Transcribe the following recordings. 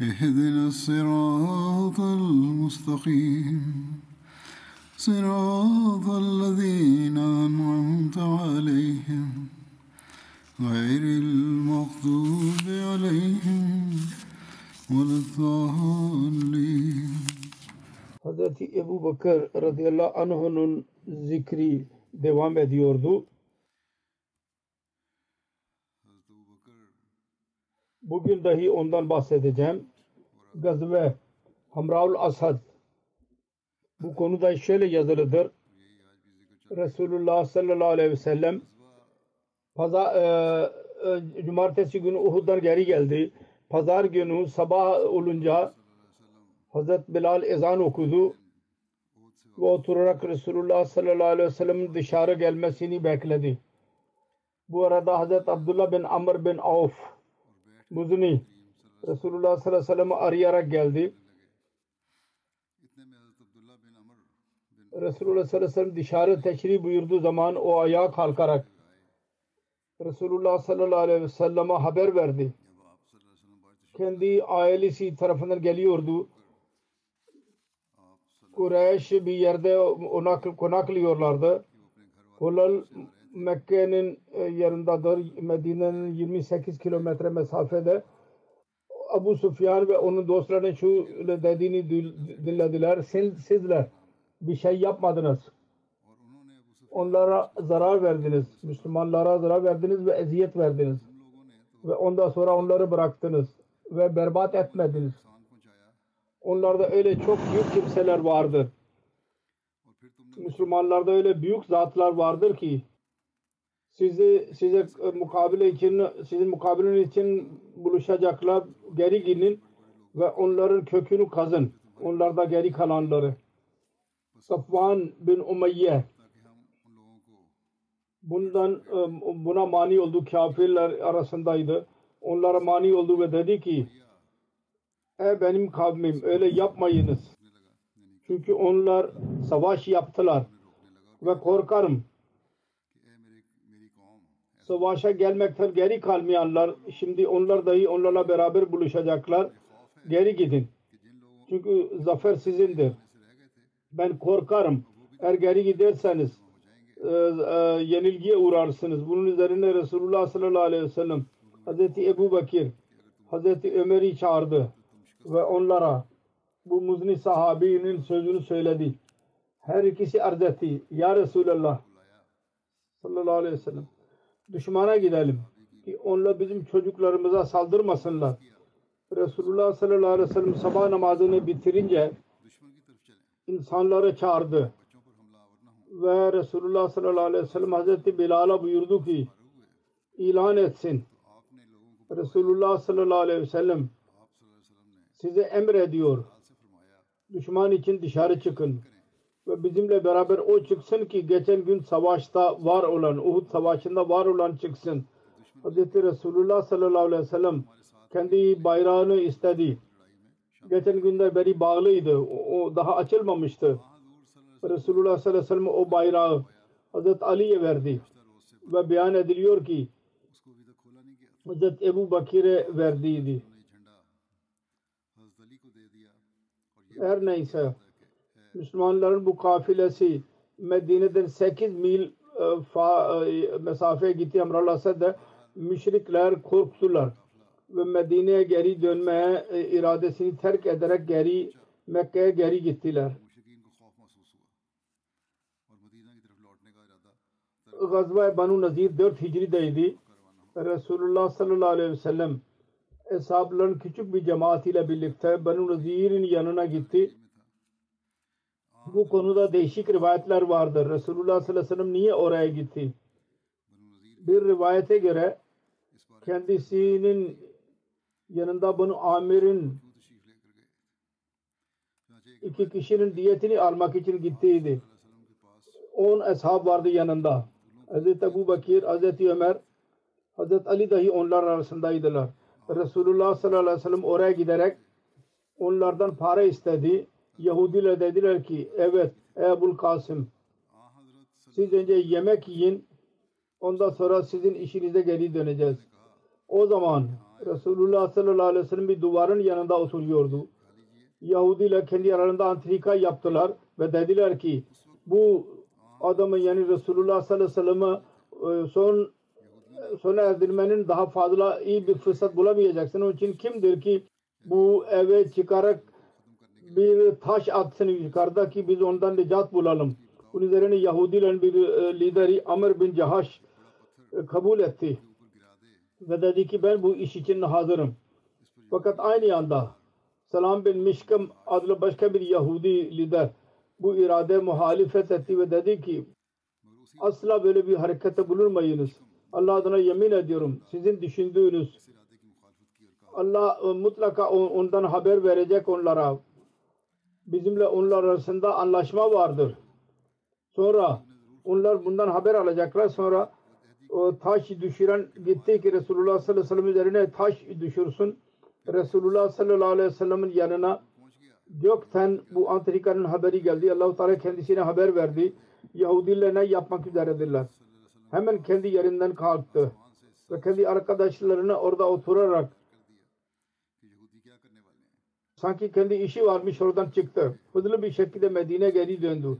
اهدنا الصراط المستقيم. صراط الذين أنعمت عليهم. غير المغضوب عليهم ولا الضالين. Hazreti Ebu Bakır radıyallahu anh'unun zikri devam ediyordu. Bugün dahi ondan bahsedeceğim. Gazve Hamraul Asad bu konuda şöyle yazılıdır. Resulullah sallallahu aleyhi ve sellem Pazar, e, e, cumartesi günü Uhud'dan geri geldi. Pazar günü sabah olunca Hazret Bilal ezan okudu ve oturarak Resulullah sallallahu aleyhi ve sellem'in dışarı gelmesini bekledi. Bu arada Hazret Abdullah bin Amr bin Auf Muzni Resulullah sallallahu aleyhi ve sellem'i arayarak geldi. Resulullah sallallahu aleyhi ve sellem dışarı teşrif buyurduğu zaman o ayağa kalkarak Resulullah sallallahu aleyhi ve selleme haber verdi. Kendi ailesi tarafından geliyordu. Kureyş bir yerde ona konaklıyorlardı. Hulal Mekke'nin yanındadır. Medine'nin 28 kilometre mesafede. Abu Sufyan ve onun dostlarının şu dediğini dinlediler. Siz, sizler bir şey yapmadınız. Onlara zarar verdiniz. Müslümanlara zarar verdiniz ve eziyet verdiniz. Ve ondan sonra onları bıraktınız. Ve berbat etmediniz. Onlarda öyle çok büyük kimseler vardır. Müslümanlarda öyle büyük zatlar vardır ki sizi size mukabele için sizin mukabelen için buluşacaklar geri gidin ve onların kökünü kazın. Onlarda geri kalanları. Safvan bin Umayye bundan buna mani oldu kafirler arasındaydı. Onlara mani oldu ve dedi ki Ey benim kavmim öyle yapmayınız. Çünkü onlar savaş yaptılar ve korkarım. Savaşa gelmekten geri kalmayanlar şimdi onlar dahi onlarla beraber buluşacaklar. Geri gidin. Çünkü zafer sizindir. Ben korkarım. Eğer geri giderseniz e, e, yenilgiye uğrarsınız. Bunun üzerine Resulullah sallallahu aleyhi ve sellem Hazreti Ebu Bakir Hazreti Ömer'i çağırdı ve onlara bu muzni sahabinin sözünü söyledi. Her ikisi arz etti. Ya Resulallah sallallahu aleyhi ve sellem düşmana gidelim ki onlar bizim çocuklarımıza saldırmasınlar. Resulullah sallallahu aleyhi ve sellem sabah namazını bitirince insanları çağırdı. Ve Resulullah sallallahu aleyhi ve sellem Hazreti Bilal'a buyurdu ki ilan etsin. Resulullah sallallahu aleyhi ve sellem size emrediyor. Düşman için dışarı çıkın. Ve bizimle beraber o çıksın ki geçen gün savaşta var olan, Uhud savaşında var olan çıksın. Hz. Resulullah sallallahu aleyhi ve sellem kendi bayrağını istedi. Geçen günler beri bağlıydı. O daha açılmamıştı. Resulullah sallallahu aleyhi ve sellem o bayrağı Hz. Ali'ye verdi. Ve beyan ediliyor ki Hz. Ebu Bakir'e verdiydi. Her neyse Müslümanların bu kafilesi Medine'den 8 mil e, fa, e, mesafeye gitti Amralasa da müşrikler korktular ve Medine'ye geri dönmeye e, iradesini terk ederek geri Mekke'ye geri gittiler. Gazva-i Banu Nazir 4 Hicri'deydi. Resulullah sallallahu aleyhi ve sellem eshabların küçük bir cemaat ile birlikte Banu Nazir'in yanına gitti bu konuda değişik rivayetler vardır. Resulullah sallallahu aleyhi ve sellem niye oraya gitti? Bir rivayete göre kendisinin yanında bunu amirin iki kişinin diyetini almak için gittiydi. On ashab vardı yanında. Hz. Ebu Bakir, Hz. Ömer, Hz. Ali dahi onlar arasındaydılar. Resulullah sallallahu aleyhi ve sellem oraya giderek onlardan para istedi. Yahudiler dediler ki evet Ebul Kasım siz önce yemek yiyin ondan sonra sizin işinize geri döneceğiz. O zaman Resulullah sallallahu aleyhi ve sellem bir duvarın yanında oturuyordu. Yahudiler kendi aralarında antrika yaptılar ve dediler ki bu adamı yani Resulullah sallallahu aleyhi ve e, son sona erdirmenin daha fazla iyi bir fırsat bulamayacaksın. Onun için kimdir ki bu eve çıkarak bir taş atsın yukarıda ki biz ondan necat bulalım. Bunun üzerine Yahudilerin bir e, lideri Amr bin Cahaş e, kabul etti. Ve dedi ki ben bu iş için hazırım. Fakat aynı anda Selam bin Mişkam adlı başka bir Yahudi lider bu irade muhalefet etti ve dedi ki asla böyle bir harekete bulunmayınız. Allah adına yemin ediyorum sizin düşündüğünüz Allah e, mutlaka ondan haber verecek onlara bizimle onlar arasında anlaşma vardır. Sonra onlar bundan haber alacaklar. Sonra o taş düşüren gitti ki Resulullah sallallahu aleyhi ve sellem üzerine taş düşürsün. Resulullah sallallahu aleyhi ve sellem'in yanına gökten bu antrikanın haberi geldi. Allahu Teala kendisine haber verdi. Yahudiler ne yapmak üzeredirler. Hemen kendi yerinden kalktı ve kendi arkadaşlarına orada oturarak sanki kendi işi varmış oradan çıktı. Hızlı bir şekilde Medine geri döndü.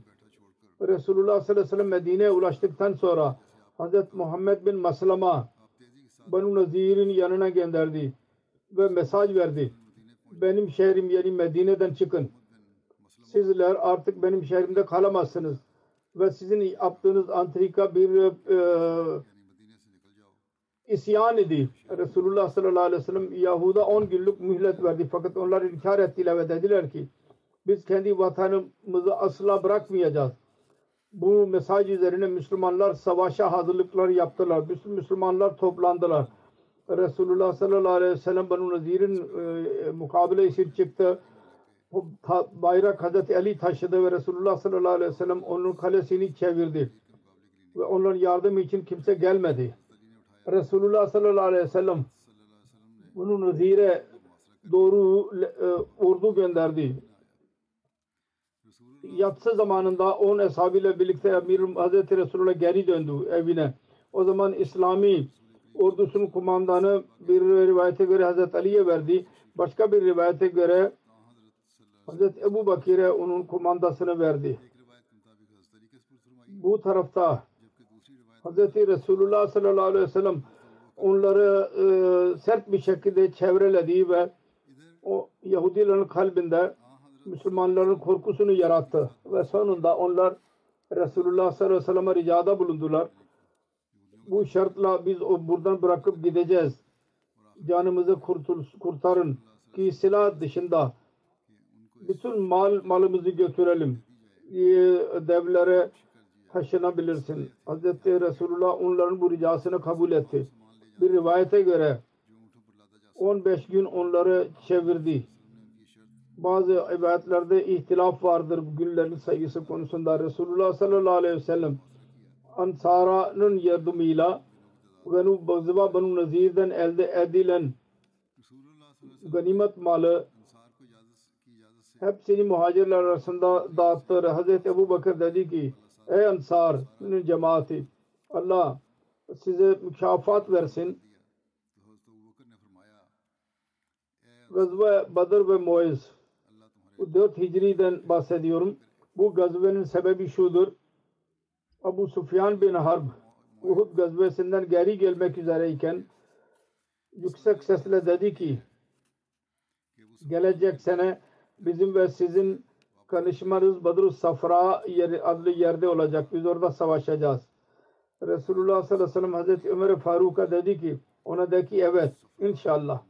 Resulullah sallallahu aleyhi ve sellem Medine'ye ulaştıktan sonra Hz. Muhammed bin Maslama Banu Nazir'in yanına gönderdi ve mesaj verdi. Benim şehrim yani Medine'den çıkın. Sizler artık benim şehrimde kalamazsınız ve sizin yaptığınız antrika bir e, isyan idi. Resulullah sallallahu aleyhi ve sellem Yahuda 10 günlük mühlet verdi. Fakat onlar inkar ettiler ve dediler ki biz kendi vatanımızı asla bırakmayacağız. Bu mesaj üzerine Müslümanlar savaşa hazırlıklar yaptılar. Bütün Müslümanlar toplandılar. Resulullah sallallahu aleyhi ve sellem Banu Nazir'in e, mukabele için çıktı. Ta- bayrak Hazreti Ali taşıdı ve Resulullah sallallahu aleyhi ve sellem onun kalesini çevirdi. Ve onların yardım için kimse gelmedi. Resulullah sallallahu aleyhi ve sellem bunun nazire doğru e, ordu gönderdi. Yatsı zamanında 10 eshabıyla birlikte Amir Hazreti Resulullah geri döndü evine. O zaman İslami ordusunun kumandanı bir rivayete göre Hazreti Ali'ye verdi. Başka bir rivayete göre Hazreti Ebu Bakir'e onun kumandasını verdi. Bu tarafta Hz. Resulullah sallallahu aleyhi ve sellem onları e, sert bir şekilde çevreledi ve o Yahudilerin kalbinde Müslümanların korkusunu yarattı ve sonunda onlar Resulullah sallallahu aleyhi ve sellem'e ricada bulundular. Bu şartla biz o buradan bırakıp gideceğiz. Canımızı kurtul, kurtarın ki silah dışında bütün mal malımızı götürelim. Devlere taşınabilirsin. Hz. Resulullah onların bu ricasını kabul etti. Bir rivayete göre 15 gün onları çevirdi. Bazı ibadetlerde ihtilaf vardır günlerin sayısı konusunda. Resulullah sallallahu aleyhi ve sellem Ansara'nın yardımıyla Benu Bazıba Benu Nazir'den elde edilen ganimet malı hepsini muhacirler arasında dağıttı. Hazreti Ebu Bakır dedi ki Ey Ansar cemaati Allah size mükafat versin. Gazve Badr ve Muiz bu dört hicriden bahsediyorum. Bu gazvenin sebebi şudur. Abu Sufyan bin Harb Uhud gazvesinden geri gelmek üzereyken yüksek sesle dedi ki gelecek sene bizim ve sizin konuşmanız Badr-ı Safra yeri, adlı yerde olacak. Biz orada savaşacağız. Resulullah sallallahu aleyhi ve sellem Hazreti Ömer Faruk'a dedi ki ona de ki evet inşallah.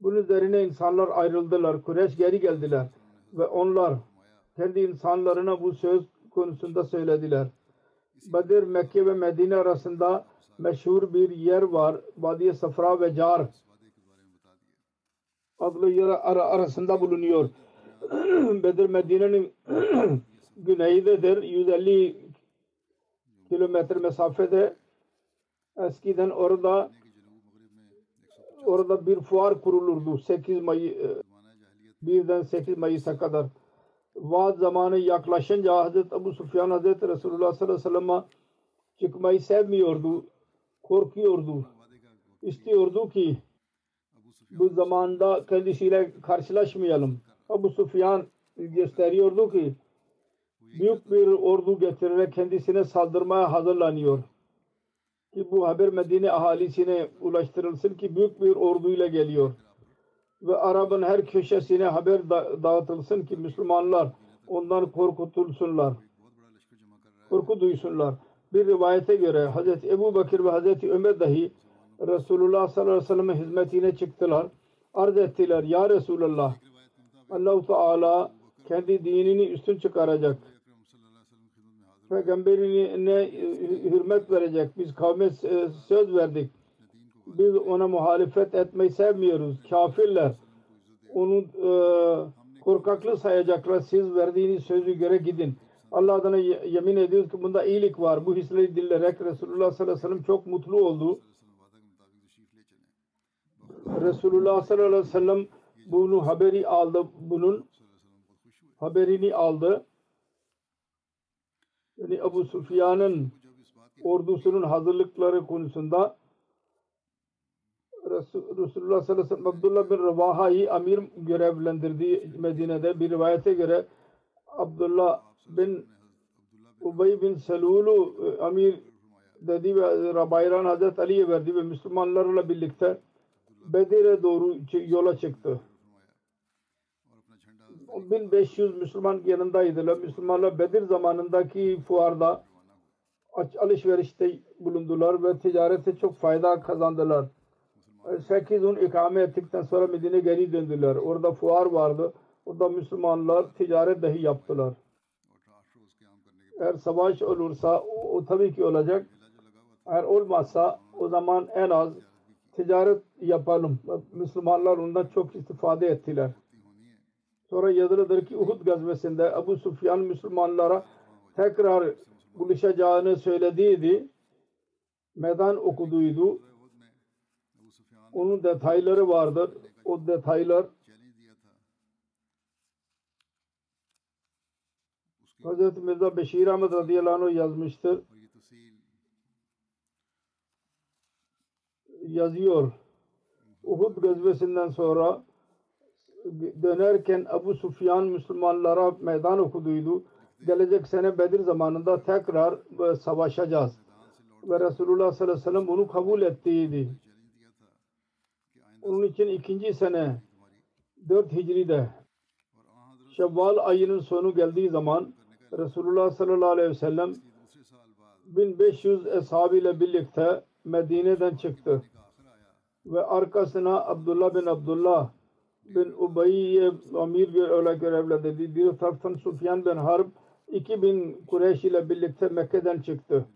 Bunun üzerine insanlar ayrıldılar. Kureyş geri geldiler. Ve onlar kendi insanlarına bu söz konusunda söylediler. Bedir, Mekke ve Medine arasında meşhur bir yer var. Vadi Safra ve Car adlı yer ara- arasında bulunuyor. Bedir Medine'nin güneydedir. 150 kilometre mesafede. Eskiden orada orada bir fuar kurulurdu. 8 Mayı e, birden 8 Mayıs'a kadar. Vaat zamanı yaklaşınca Hazreti Ebu Sufyan Hazreti Resulullah sallallahu aleyhi ve sellem'e çıkmayı sevmiyordu korkuyordu. İstiyordu ki bu zamanda kendisiyle karşılaşmayalım Ebu Sufyan gösteriyordu ki büyük bir ordu getirerek kendisine saldırmaya hazırlanıyor. Ki bu haber Medine ahalisine ulaştırılsın ki büyük bir orduyla geliyor. Ve Arap'ın her köşesine haber da- dağıtılsın ki Müslümanlar ondan korkutulsunlar. Korku duysunlar. Bir rivayete göre Hazreti Ebu Bakır ve Hazreti Ömer dahi Resulullah sallallahu aleyhi ve sellem'in hizmetine çıktılar. Arz ettiler. Ya Resulullah Allah-u Teala kendi dinini üstün çıkaracak. Peygamberine hürmet verecek. Biz kavme e, söz verdik. Biz ona muhalefet etmeyi sevmiyoruz. Kafirler onu e, korkaklı sayacaklar. Siz verdiğiniz sözü göre gidin. Allah adına ye- yemin ediyoruz ki bunda iyilik var. Bu hisleri dinleyerek Resulullah sallallahu aleyhi ve sellem çok mutlu oldu. Resulullah sallallahu aleyhi ve sellem bunu haberi aldı. Bunun haberini aldı. Yani Ebu Sufyan'ın ordusunun hazırlıkları konusunda Resul- Resulullah sallallahu aleyhi ve sellem Abdullah bin Revaha'yı amir görevlendirdiği Medine'de bir rivayete göre Abdullah bin Ubey bin Selul'u e, amir dedi ve bayran Hazreti Ali'ye verdi ve Müslümanlarla birlikte Bedir'e doğru yola çıktı. 1500 Müslüman yanındaydılar. Müslümanlar Bedir zamanındaki fuarda alışverişte bulundular ve ticarete çok fayda kazandılar. 8 gün ikame ettikten sonra Medine geri döndüler. Orada fuar vardı. Orada Müslümanlar ticaret dahi yaptılar. Eğer savaş olursa o, o tabii ki olacak. Eğer olmazsa o zaman en az ticaret yapalım. Müslümanlar ondan çok istifade ettiler. Sonra yazılıdır ki Uhud gazvesinde Ebu Sufyan Müslümanlara tekrar buluşacağını söylediydi. Meydan okuduydu. Onun detayları vardır. O detaylar Hz. Mirza Beşir Ahmet radıyallahu anh yazmıştır. Yazıyor. Uhud gazvesinden sonra dönerken Ebu Sufyan Müslümanlara meydan okuduydu. Gelecek sene Bedir zamanında tekrar e, savaşacağız. Ve Resulullah sallallahu aleyhi ve sellem bunu kabul ettiydi. Onun için ikinci sene 4 Hicri'de Şevval ayının sonu geldiği zaman Resulullah sallallahu aleyhi ve sellem 1500 ashabıyla birlikte Medine'den çıktı. Ve arkasına Abdullah bin Abdullah bin Ubayy amir olarak görevlendirdi. Bir taraftan Sufyan bin Harb 2000 Kureyş ile birlikte Mekke'den çıktı.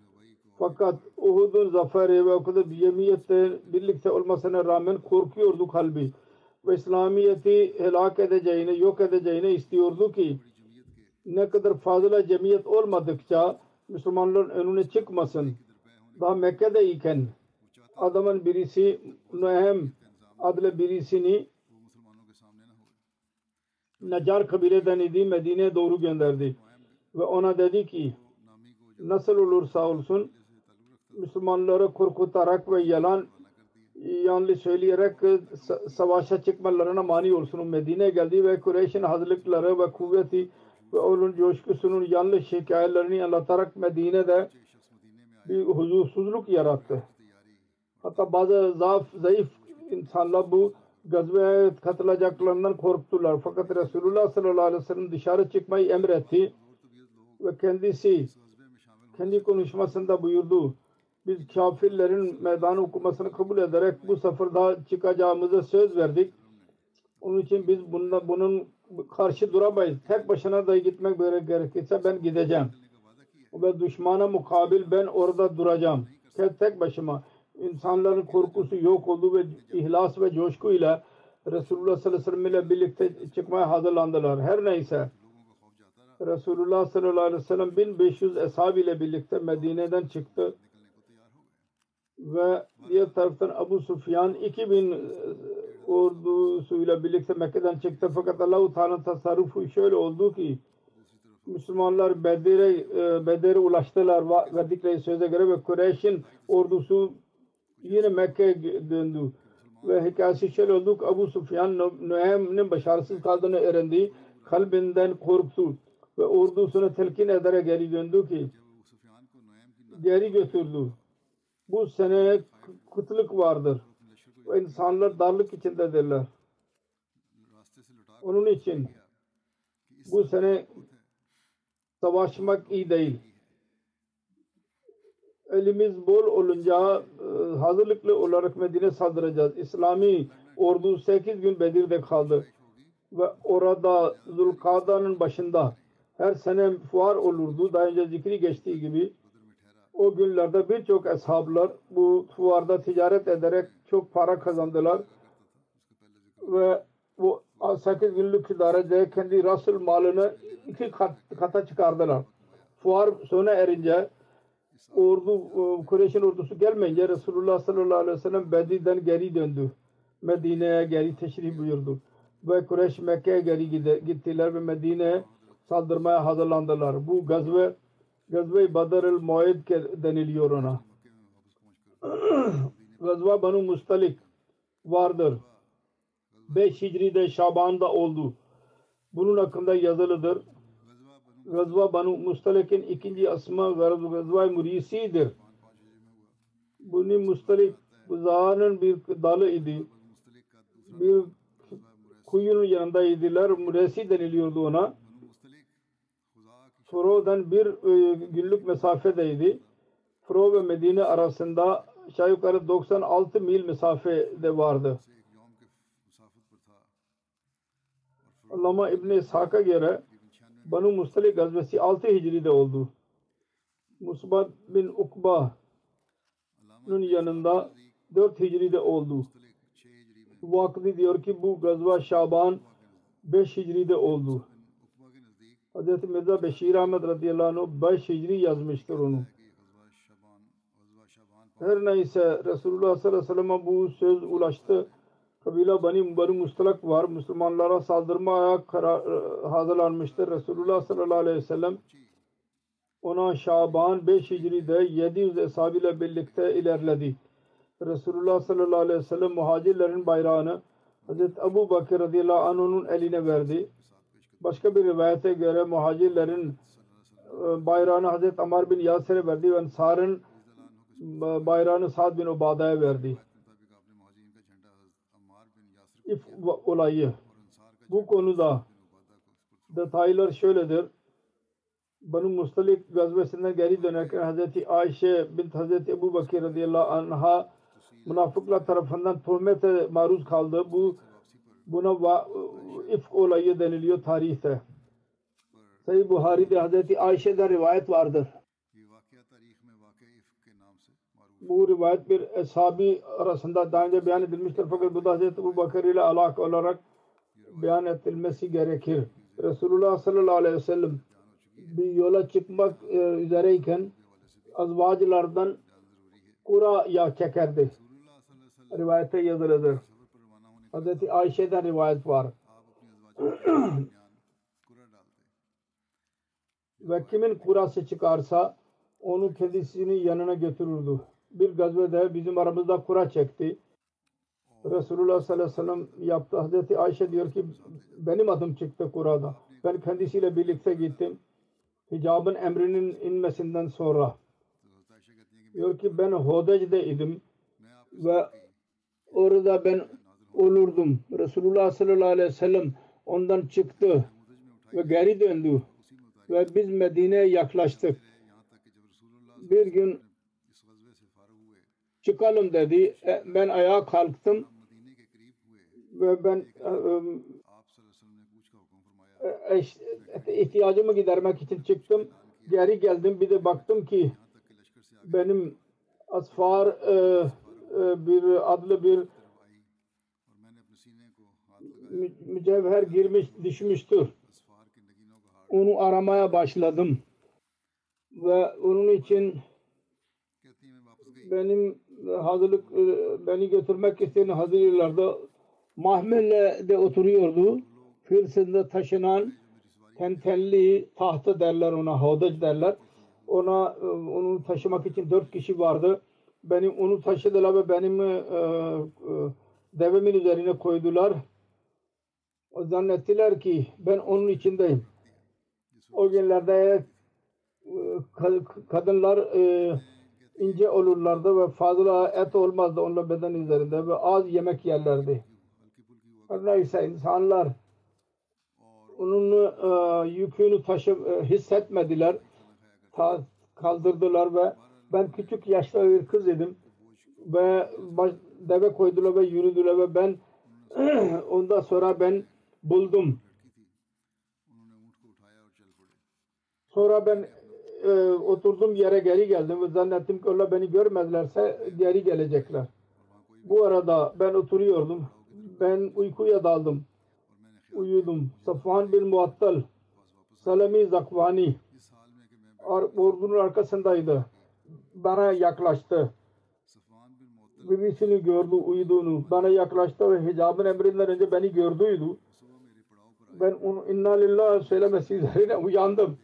Fakat Uhud'un zaferi ve o kadar cemiyette birlikte olmasına rağmen korkuyordu kalbi. Ve İslamiyet'i helak edeceğini, yok edeceğini istiyordu ki ne kadar fazla cemiyet olmadıkça Müslümanların önüne çıkmasın. Daha Mekke'deyken adamın birisi Nuhem adlı birisini Nacar kabileden idi Medine'ye doğru gönderdi. Ve ona dedi ki nasıl olursa olsun Müslümanları korkutarak ve yalan yanlış söyleyerek sa- savaşa çıkmalarına mani olsun. Medine'ye geldi ve Kureyş'in hazırlıkları ve kuvveti ve onun coşkusunun yanlış hikayelerini anlatarak Medine'de bir huzursuzluk yarattı. Hatta bazı zaaf, zayıf insanlar bu gazveye katılacaklarından korktular. Fakat Resulullah sallallahu aleyhi ve sellem dışarı çıkmayı emretti ve kendisi kendi konuşmasında buyurdu. Biz kafirlerin meydanı okumasını kabul ederek bu seferda çıkacağımıza söz verdik. Onun için biz bunda, bunun karşı duramayız. Tek başına da gitmek böyle gerekirse ben gideceğim. Ve düşmana mukabil ben orada duracağım. Tek, tek başıma. İnsanların korkusu yok oldu ve ihlas ve coşkuyla Resulullah sallallahu aleyhi ve sellem ile birlikte çıkmaya hazırlandılar. Her neyse. Resulullah sallallahu aleyhi ve sellem 1500 ashab ile birlikte Medine'den çıktı. Ve diğer taraftan Abu Sufyan 2000 e, ordusuyla birlikte Mekke'den çıktı. Fakat Allah-u Teala'nın tasarrufu şöyle oldu ki Müslümanlar Bedir'e e, Bedir'e ulaştılar ve verdikleri söze göre ve Kureyş'in ordusu yine Mekke'ye döndü. Ve hikayesi şöyle oldu ki Abu Sufyan Nuaym'nin başarısız kaldığını öğrendi. Kalbinden korktu ve ordusunu telkin ederek geri döndü ki geri götürdü. Bu sene kıtlık vardır. Ve insanlar darlık içindedirler. Onun için bu sene savaşmak iyi değil. Elimiz bol olunca e, hazırlıklı olarak Medine saldıracağız. İslami ordu 8 gün Bedir'de kaldı. Ve orada Zulkada'nın başında her sene fuar olurdu. Daha önce zikri geçtiği gibi o günlerde birçok ashablar bu fuarda ticaret ederek çok para kazandılar. Ve bu 8 günlük idarede kendi rasul malını iki kat, kata çıkardılar. Fuar sona erince ordu e, Kureyş'in ordusu gelmeyince Resulullah sallallahu aleyhi ve sellem Bedir'den geri döndü. Medine'ye geri teşrif buyurdu. Ve Kureyş Mekke'ye geri gittiler ve Medine'ye saldırmaya hazırlandılar. Bu gazve Gazve Badr-ül Muayyid deniliyor ona. Gazva Banu Mustalik vardır. 5 Hicri'de Şaban'da oldu. Bunun hakkında yazılıdır. Gazva Banu Mustalik'in ikinci asma Gazva Murisi'dir. Bunu Mustalik Buzağı'nın bir dalı idi. Bir kuyunun yanındaydılar. Muresi deniliyordu ona. Furo'dan bir e, günlük mesafedeydi. Furo ve Medine arasında aşağı yukarı 96 mil mesafede vardı. Allama İbni İshak'a göre Banu Mustalik gazvesi 6 Hicri'de oldu. Musbat bin Ukba'nın yanında 4 Hicri'de oldu. Vakti diyor ki bu gazva Şaban 5 Hicri'de oldu. Hz. Mirza Beşir Ahmet radıyallahu anh 5 Hicri yazmıştır onu. Her neyse Resulullah sallallahu aleyhi ve sellem'e bu söz ulaştı. Kabila Bani Bani Mustalak var. Müslümanlara saldırmaya karar, hazırlanmıştır. Resulullah sallallahu aleyhi ve sellem ona Şaban 5 Hicri'de 700 eshabıyla birlikte ilerledi. Resulullah sallallahu aleyhi ve sellem muhacirlerin bayrağını Hazreti Abu Bakır radıyallahu anh'ın eline verdi. Başka bir rivayete göre muhacirlerin e, bayrağını Hazreti Amar bin Yasir'e verdi ve Ensar'ın e, bayrağını Sa'd bin Ubada'ya verdi. İf olayı. Bu konuda detaylar şöyledir. Banu Mustalik gazvesinden geri dönerken Hazreti Ayşe bint Hazreti Ebu Bakir radıyallahu anh'a münafıklar tarafından tuhmete maruz kaldı. Bu buna ifk olayı deniliyor tarihte. Sayı Buhari'de Hazreti Ayşe'den rivayet vardır. Bu rivayet bir eshabi arasında daha önce beyan edilmiştir fakat bu da Hazreti Ebu Bakır ile alak olarak beyan edilmesi gerekir. Resulullah sallallahu aleyhi ve sellem bir yola çıkmak e, üzereyken azvacılardan kura yağ çekerdi. Rivayete yazılıdır. Hazreti Ayşe'den rivayet var. Ve kimin kurası çıkarsa onu kendisinin yanına götürürdü. Bir gazvede bizim aramızda kura çekti. Resulullah sallallahu aleyhi ve sellem yaptı. Hazreti Ayşe diyor ki benim adım çıktı kurada. Ben kendisiyle birlikte gittim. Hicabın emrinin inmesinden sonra. Diyor ki ben Hodec'de idim ve orada ben olurdum. Resulullah sallallahu aleyhi ve sellem ondan çıktı ve geri döndü ve biz Medine'ye yaklaştık. Bir gün çıkalım dedi. E, Ben ayağa kalktım ve ben e, e, ihtiyacımı gidermek için çıktım. Geri geldim bir de baktım ki benim Asfar bir adlı bir mü- mücevher girmiş düşmüştür. Onu aramaya başladım. Ve onun için benim hazırlık e, beni götürmek isteyen hazırlarda mahmelle oturuyordu. Filistin'de taşınan tentelli tahta derler ona, havdac derler. Ona e, onu taşımak için dört kişi vardı. Benim onu taşıdılar ve benim e, e, devemin üzerine koydular. O zannettiler ki ben onun içindeyim. O günlerde e, ka- kadınlar e, ince olurlardı ve fazla et olmazdı onların beden üzerinde ve az yemek yerlerdi. Her neyse insanlar onun e, yükünü taşı e, hissetmediler. Ta, kaldırdılar ve ben küçük yaşta bir kız idim ve baş, deve koydular ve yürüdüler ve ben ondan sonra ben buldum. Sonra ben e, oturduğum yere geri geldim ve zannettim ki onlar beni görmezlerse geri gelecekler. Bu arada ben oturuyordum. Ben uykuya daldım. Uyudum. Safvan bin Muattal, Salami Zakvani or- ordunun arkasındaydı. Bana yaklaştı. Birisini gördü uyuduğunu. Bana yaklaştı ve hicabın emrinden önce beni gördüydü. Ben onu inna lillahi söylemesi üzerine uyandım.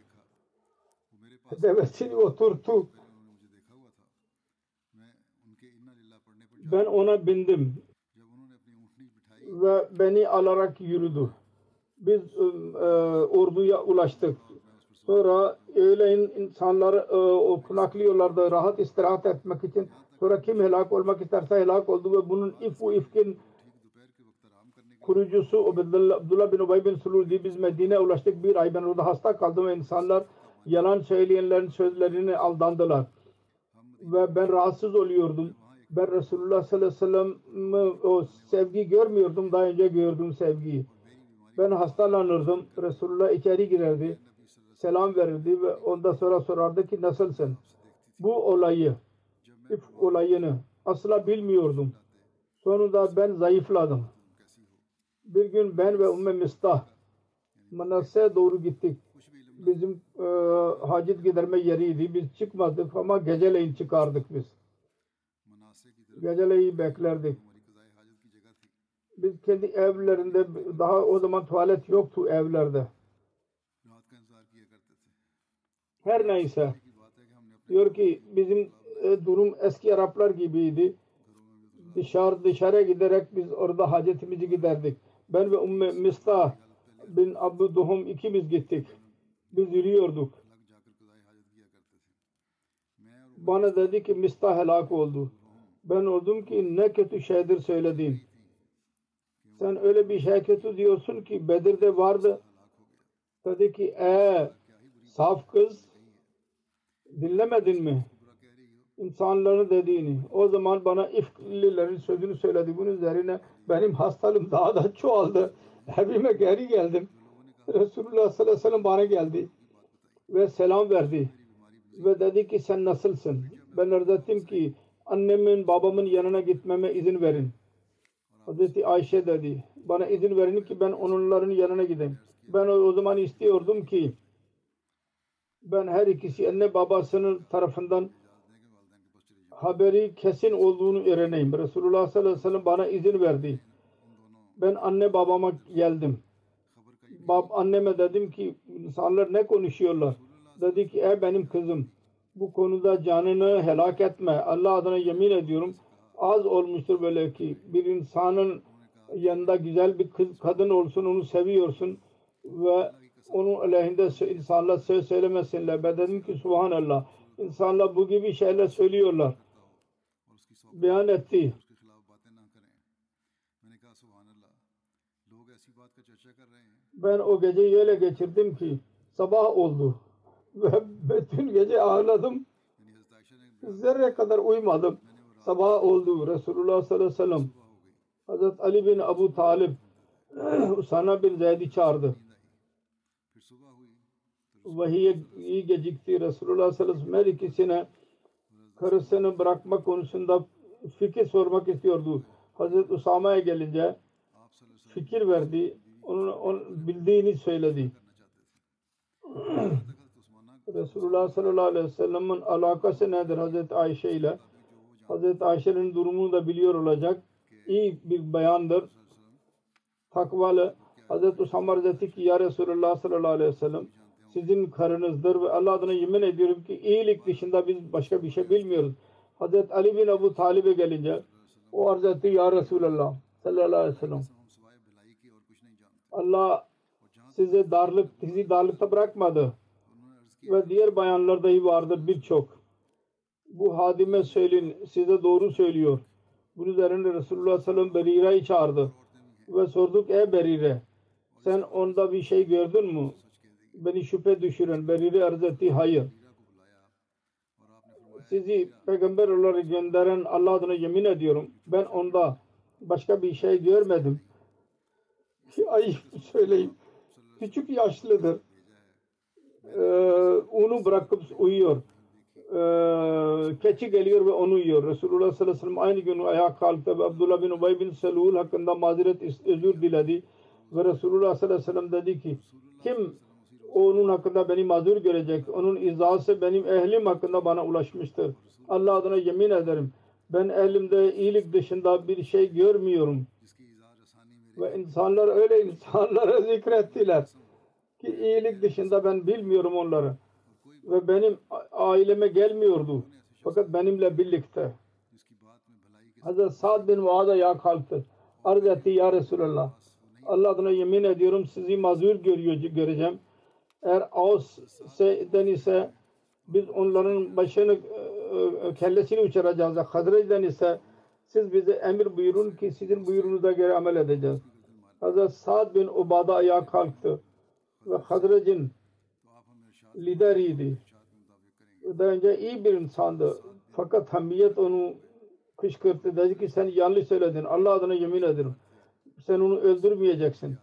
Devesini oturttu. Ben ona bindim ve beni alarak yürüdü. Biz e, e, orduya ulaştık. Sonra öğleyin insanlar e, konaklıyorlardı rahat istirahat etmek için. Sonra kim helak olmak isterse helak oldu ve bunun ifu ifkin kurucusu Abdullah, bin Ubay bin Suludi biz Medine'ye ulaştık. Bir ay ben orada hasta kaldım ve insanlar yalan söyleyenlerin sözlerine aldandılar. Ve ben rahatsız oluyordum. Ben Resulullah sallallahu aleyhi ve sellem'i o sevgi görmüyordum. Daha önce gördüm sevgiyi. Ben hastalanırdım. Resulullah içeri girerdi. Selam verirdi ve ondan sonra sorardı ki nasılsın? Bu olayı, if olayını asla bilmiyordum. Sonunda ben zayıfladım. Bir gün ben ve Ümmü Mistah Manasse'ye doğru gittik. Bizim e, hacet giderme yeriydi. Biz çıkmadık ama geceleyin çıkardık biz. Geceleyin beklerdik. Biz kendi evlerinde daha o zaman tuvalet yoktu evlerde. Her neyse diyor ki bizim e, durum eski Araplar gibiydi. Dışarı dışarıya giderek biz orada hacetimizi giderdik. Ben ve Ümmü Mistah bin Abu Duhum ikimiz gittik. Biz yürüyorduk. Bana dedi ki Mistah helak oldu. Ben oldum ki ne kötü şeydir söylediğin. Sen öyle bir şey kötü diyorsun ki Bedir'de vardı. Dedi ki ee saf kız dinlemedin mi? İnsanların dediğini. O zaman bana ifklilerin sözünü söyledi. Bunun üzerine benim hastalığım daha da çoğaldı. Evime geri geldim. Resulullah sallallahu aleyhi ve sellem bana geldi ve selam verdi ve dedi ki sen nasılsın? Ben arz ettim ki annemin babamın yanına gitmeme izin verin. Hazreti Ayşe dedi bana izin verin ki ben onların yanına gideyim. Ben o, zaman istiyordum ki ben her ikisi anne babasının tarafından haberi kesin olduğunu öğreneyim. Resulullah sallallahu aleyhi ve sellem bana izin verdi. Ben anne babama geldim bab, anneme dedim ki insanlar ne konuşuyorlar? Dedi ki e benim kızım bu konuda canını helak etme. Allah adına yemin ediyorum az olmuştur böyle ki bir insanın yanında güzel bir kız, kadın olsun onu seviyorsun ve onun aleyhinde insanlar söz söylemesinler. Ben dedim ki subhanallah insanlar bu gibi şeyler söylüyorlar. Beyan etti. چرچا کر رہے ben o geceyi öyle geçirdim ki sabah oldu ve bütün gece ağladım. Zerre kadar uyumadım. Sabah oldu Resulullah sallallahu aleyhi ve sellem. Hazret Ali bin Abu Talib Usana bin Zeyd'i çağırdı. Vahiye iyi gecikti. Resulullah sallallahu aleyhi ve sellem ikisine karısını bırakma konusunda fikir sormak istiyordu. Hazreti Usama'ya gelince fikir verdi onun, onun bildiğini söyledi. Resulullah sallallahu aleyhi ve sellem'in alakası nedir Hazreti Ayşe ile? Hazreti Ayşe'nin durumunu da biliyor olacak. İyi bir beyandır. Takvalı Hazreti Usama dedi ki ya Resulullah sallallahu aleyhi ve sellem sizin karınızdır ve Allah adına yemin ediyorum ki iyilik dışında biz başka bir şey bilmiyoruz. Hazreti Ali bin Abu Talib'e gelince o arz etti ya Resulullah sallallahu aleyhi ve sellem Allah size darlık, sizi darlıkta bırakmadı. Ve diğer bayanlarda iyi vardır birçok. Bu hadime söyleyin, size doğru söylüyor. Bunun üzerine Resulullah sallallahu Berire'yi çağırdı. Ve sorduk ey Berire sen onda bir şey gördün mü? Beni şüphe düşürün. Berire arz etti hayır. Sizi peygamber olarak gönderen Allah adına yemin ediyorum. Ben onda başka bir şey görmedim Ayıp söyleyeyim. Küçük yaşlıdır e, onu bırakıp uyuyor. E, keçi geliyor ve onu yiyor. Resulullah sallallahu aleyhi ve sellem aynı gün ayağa kalktı ve Abdullah bin Ubay bin Selul hakkında mazeret özür diledi. Ve Resulullah sallallahu aleyhi ve sellem dedi ki kim onun hakkında beni mazur görecek? Onun izası benim ehlim hakkında bana ulaşmıştır. Allah adına yemin ederim. Ben ehlimde iyilik dışında bir şey görmüyorum. Ve insanlar öyle insanlara zikrettiler ki iyilik dışında ben bilmiyorum onları. Ve benim aileme gelmiyordu. Fakat benimle birlikte. Hazreti Sa'd bin Muaz'a ya kalktı. Arz etti ya Resulallah. Allah adına yemin ediyorum sizi mazur görüyor, göreceğim. Eğer Avs'den ise biz onların başını e, e, kellesini uçuracağız. Hazreç'den ise siz bize emir buyurun ki sizin buyurunuza göre amel edeceğiz. Hazret Sa'd bin Ubada ayağa kalktı ve Hazrec'in lideriydi. Daha önce iyi bir insandı. Fakat hamiyet onu kışkırttı. Dedi ki sen yanlış söyledin. Allah adına yemin ederim. Sen onu öldürmeyeceksin.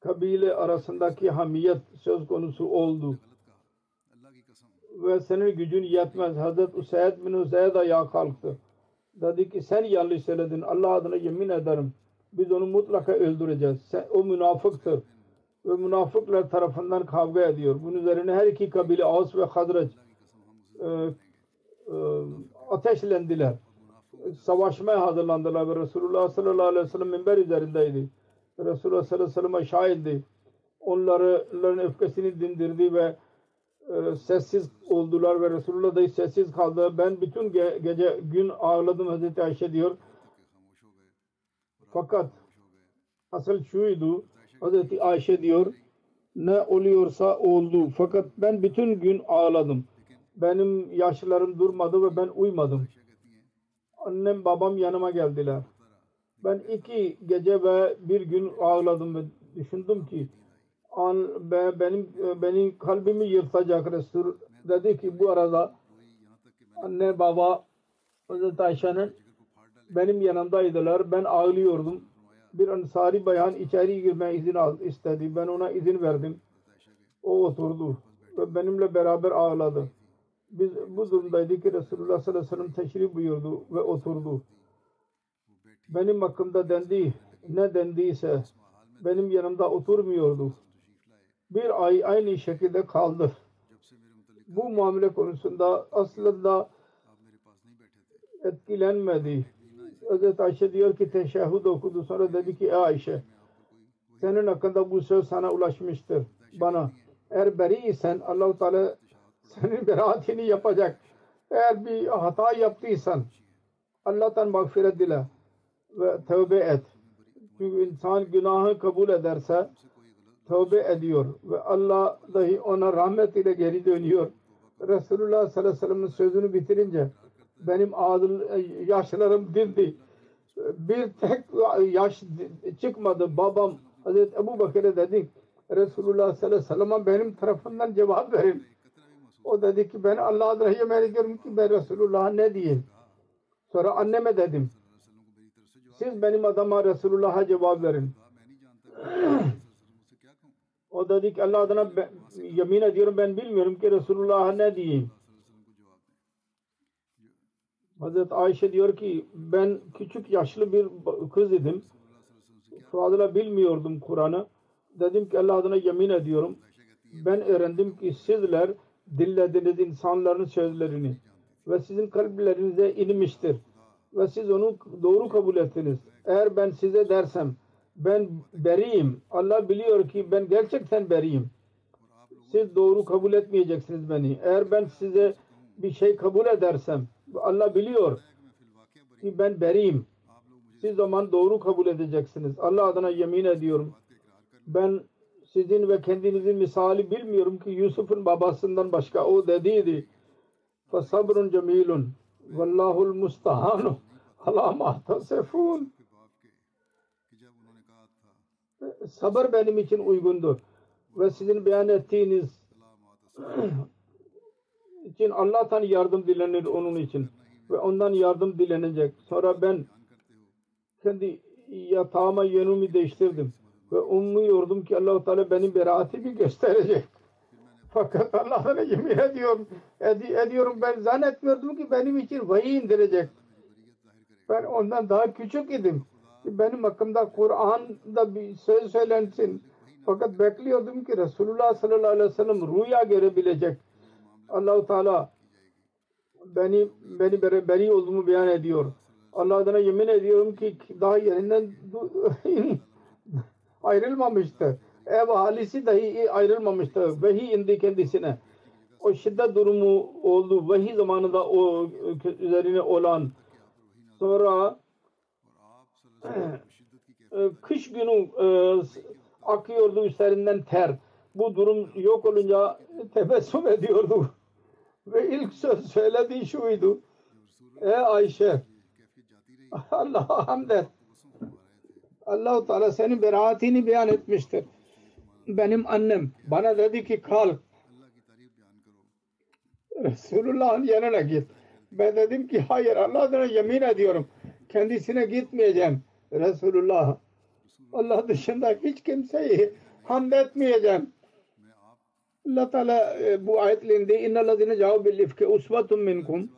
Kabile arasındaki hamiyet söz konusu oldu. Ve senin gücün yetmez. Hazret Usaid bin Usaid ayağa kalktı Dedi ki sen yanlış söyledin. Allah adına yemin ederim. Biz onu mutlaka öldüreceğiz. Sen, o münafıktır. Ve münafıklar tarafından kavga ediyor. Bunun üzerine her iki kabile Ağız ve Hazreç e, e, ateşlendiler. Savaşmaya hazırlandılar ve Resulullah sallallahu aleyhi ve sellem minber üzerindeydi. Resulullah sallallahu aleyhi ve sellem şahildi. Onları, onların öfkesini dindirdi ve e, sessiz oldular ve Resulullah da sessiz kaldı. Ben bütün ge- gece gün ağladım Hazreti Ayşe diyor. Fakat asıl şuydu Hazreti Ayşe diyor ne oluyorsa oldu. Fakat ben bütün gün ağladım. Benim yaşlarım durmadı ve ben uymadım. Annem babam yanıma geldiler. Ben iki gece ve bir gün ağladım ve düşündüm ki an, be, benim benim kalbimi yırtacak Resul dedi ki bu arada anne baba Hazreti Ayşe'nin benim yanımdaydılar. Ben ağlıyordum. Bir ansari bayan içeri girmeye izin al, istedi. Ben ona izin verdim. O oturdu ve benimle beraber ağladı. Biz bu durumdaydık ki Resulullah sallallahu aleyhi ve sellem teşrif buyurdu ve oturdu. Benim hakkımda dendi, ne dendiyse benim yanımda oturmuyordu. Bir ay aynı şekilde kaldı. Bu muamele konusunda aslında etkilenmedi. Hazreti Ayşe diyor ki teşehhüd okudu sonra dedi ki ey Ayşe senin hakkında bu söz sana ulaşmıştır bana. Eğer beri isen Allah-u Teala senin beraatini yapacak. Eğer bir hata yaptıysan Allah'tan mağfiret dile ve tövbe et. Çünkü insan günahı kabul ederse tövbe ediyor ve Allah dahi ona rahmet ile geri dönüyor. Resulullah sallallahu aleyhi ve sellem'in sözünü bitirince benim ağzım, yaşlarım dindi. Bir tek yaş çıkmadı. Babam Hazreti Ebu Bakır'a dedik Resulullah sallallahu aleyhi ve sellem'e benim tarafından cevap verin. O dedi ki ben Allah adına yemin ediyorum ki ben Resulullah'a ne diyeyim. Sonra anneme dedim. Siz benim adama Resulullah'a cevap verin. O dedi ki Allah adına ben, yemin ediyorum ben bilmiyorum ki Resulullah'a ne diyeyim. Hazreti Ayşe diyor ki ben küçük yaşlı bir kız idim. Fazla bilmiyordum Kur'an'ı. Dedim ki Allah adına yemin ediyorum. Ben öğrendim ki sizler dinlediniz insanların sözlerini ve sizin kalplerinize inmiştir ve siz onu doğru kabul ettiniz. Eğer ben size dersem ben beriyim. Allah biliyor ki ben gerçekten beriyim. Siz doğru kabul etmeyeceksiniz beni. Eğer ben size bir şey kabul edersem Allah biliyor ki ben beriyim. Siz zaman doğru kabul edeceksiniz. Allah adına yemin ediyorum. Ben sizin ve kendinizin misali bilmiyorum ki Yusuf'un babasından başka o dediydi. Fasabrun cemilun. Vallahul mustahanu. Ala mahtasefun. Sabır benim için uygundur. Ve sizin beyan ettiğiniz için Allah'tan yardım dilenir onun için. Ve ondan yardım dilenecek. Sonra ben kendi yatağıma yönümü değiştirdim. Ve umuyordum ki Allah-u Teala benim beraatimi gösterecek. Fakat Allah'ına yemin ediyorum, edi, ediyorum ben zannetmiyordum ki benim için vahiy indirecek. Ben ondan daha küçük idim. Benim hakkımda Kur'an'da bir söz söylensin. Fakat bekliyordum ki Resulullah sallallahu aleyhi ve sellem rüya görebilecek. Allah-u Teala beni beni beri, beri olduğumu beyan ediyor. Allah adına yemin ediyorum ki daha yerinden ayrılmamıştı. Ev ahalisi dahi ayrılmamıştı. Vahiy indi kendisine. O şiddet durumu oldu. Vahiy zamanında o üzerine olan. Sonra kış günü akıyordu üzerinden ter. Bu durum yok olunca tebessüm ediyordu. Ve ilk söz söylediği şuydu. Ey Ayşe Allah'a hamd et. Allah-u Teala senin beraatini beyan etmiştir. Benim annem bana dedi ki kalk Resulullah'ın yanına git. Ben dedim ki hayır Allah adına yemin ediyorum. Kendisine gitmeyeceğim. Resulullah. Allah dışında hiç kimseyi hamd etmeyeceğim. Allah Teala bu ayetlerinde innellezine cevab bil ifke usbatun minkum.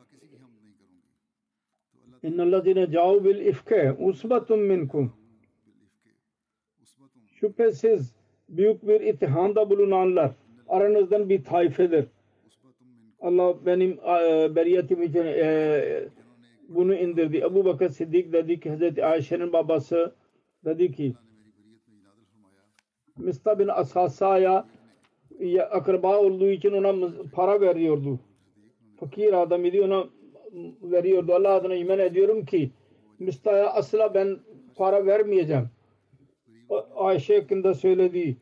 İnnellezine cevab bil ifke usbatun minkum. Şüphesiz büyük bir itihanda bulunanlar aranızdan bir taifedir. Allah benim e, beriyetim için e, bunu indirdi. Ebu Bakır Siddik dedi ki Hazreti Ayşe'nin babası dedi ki Mista bin Asasa'ya akraba olduğu için ona para veriyordu. Fakir adam idi ona veriyordu. Allah adına iman ediyorum ki Mista'ya asla ben para vermeyeceğim. Ayşe hakkında söyledi.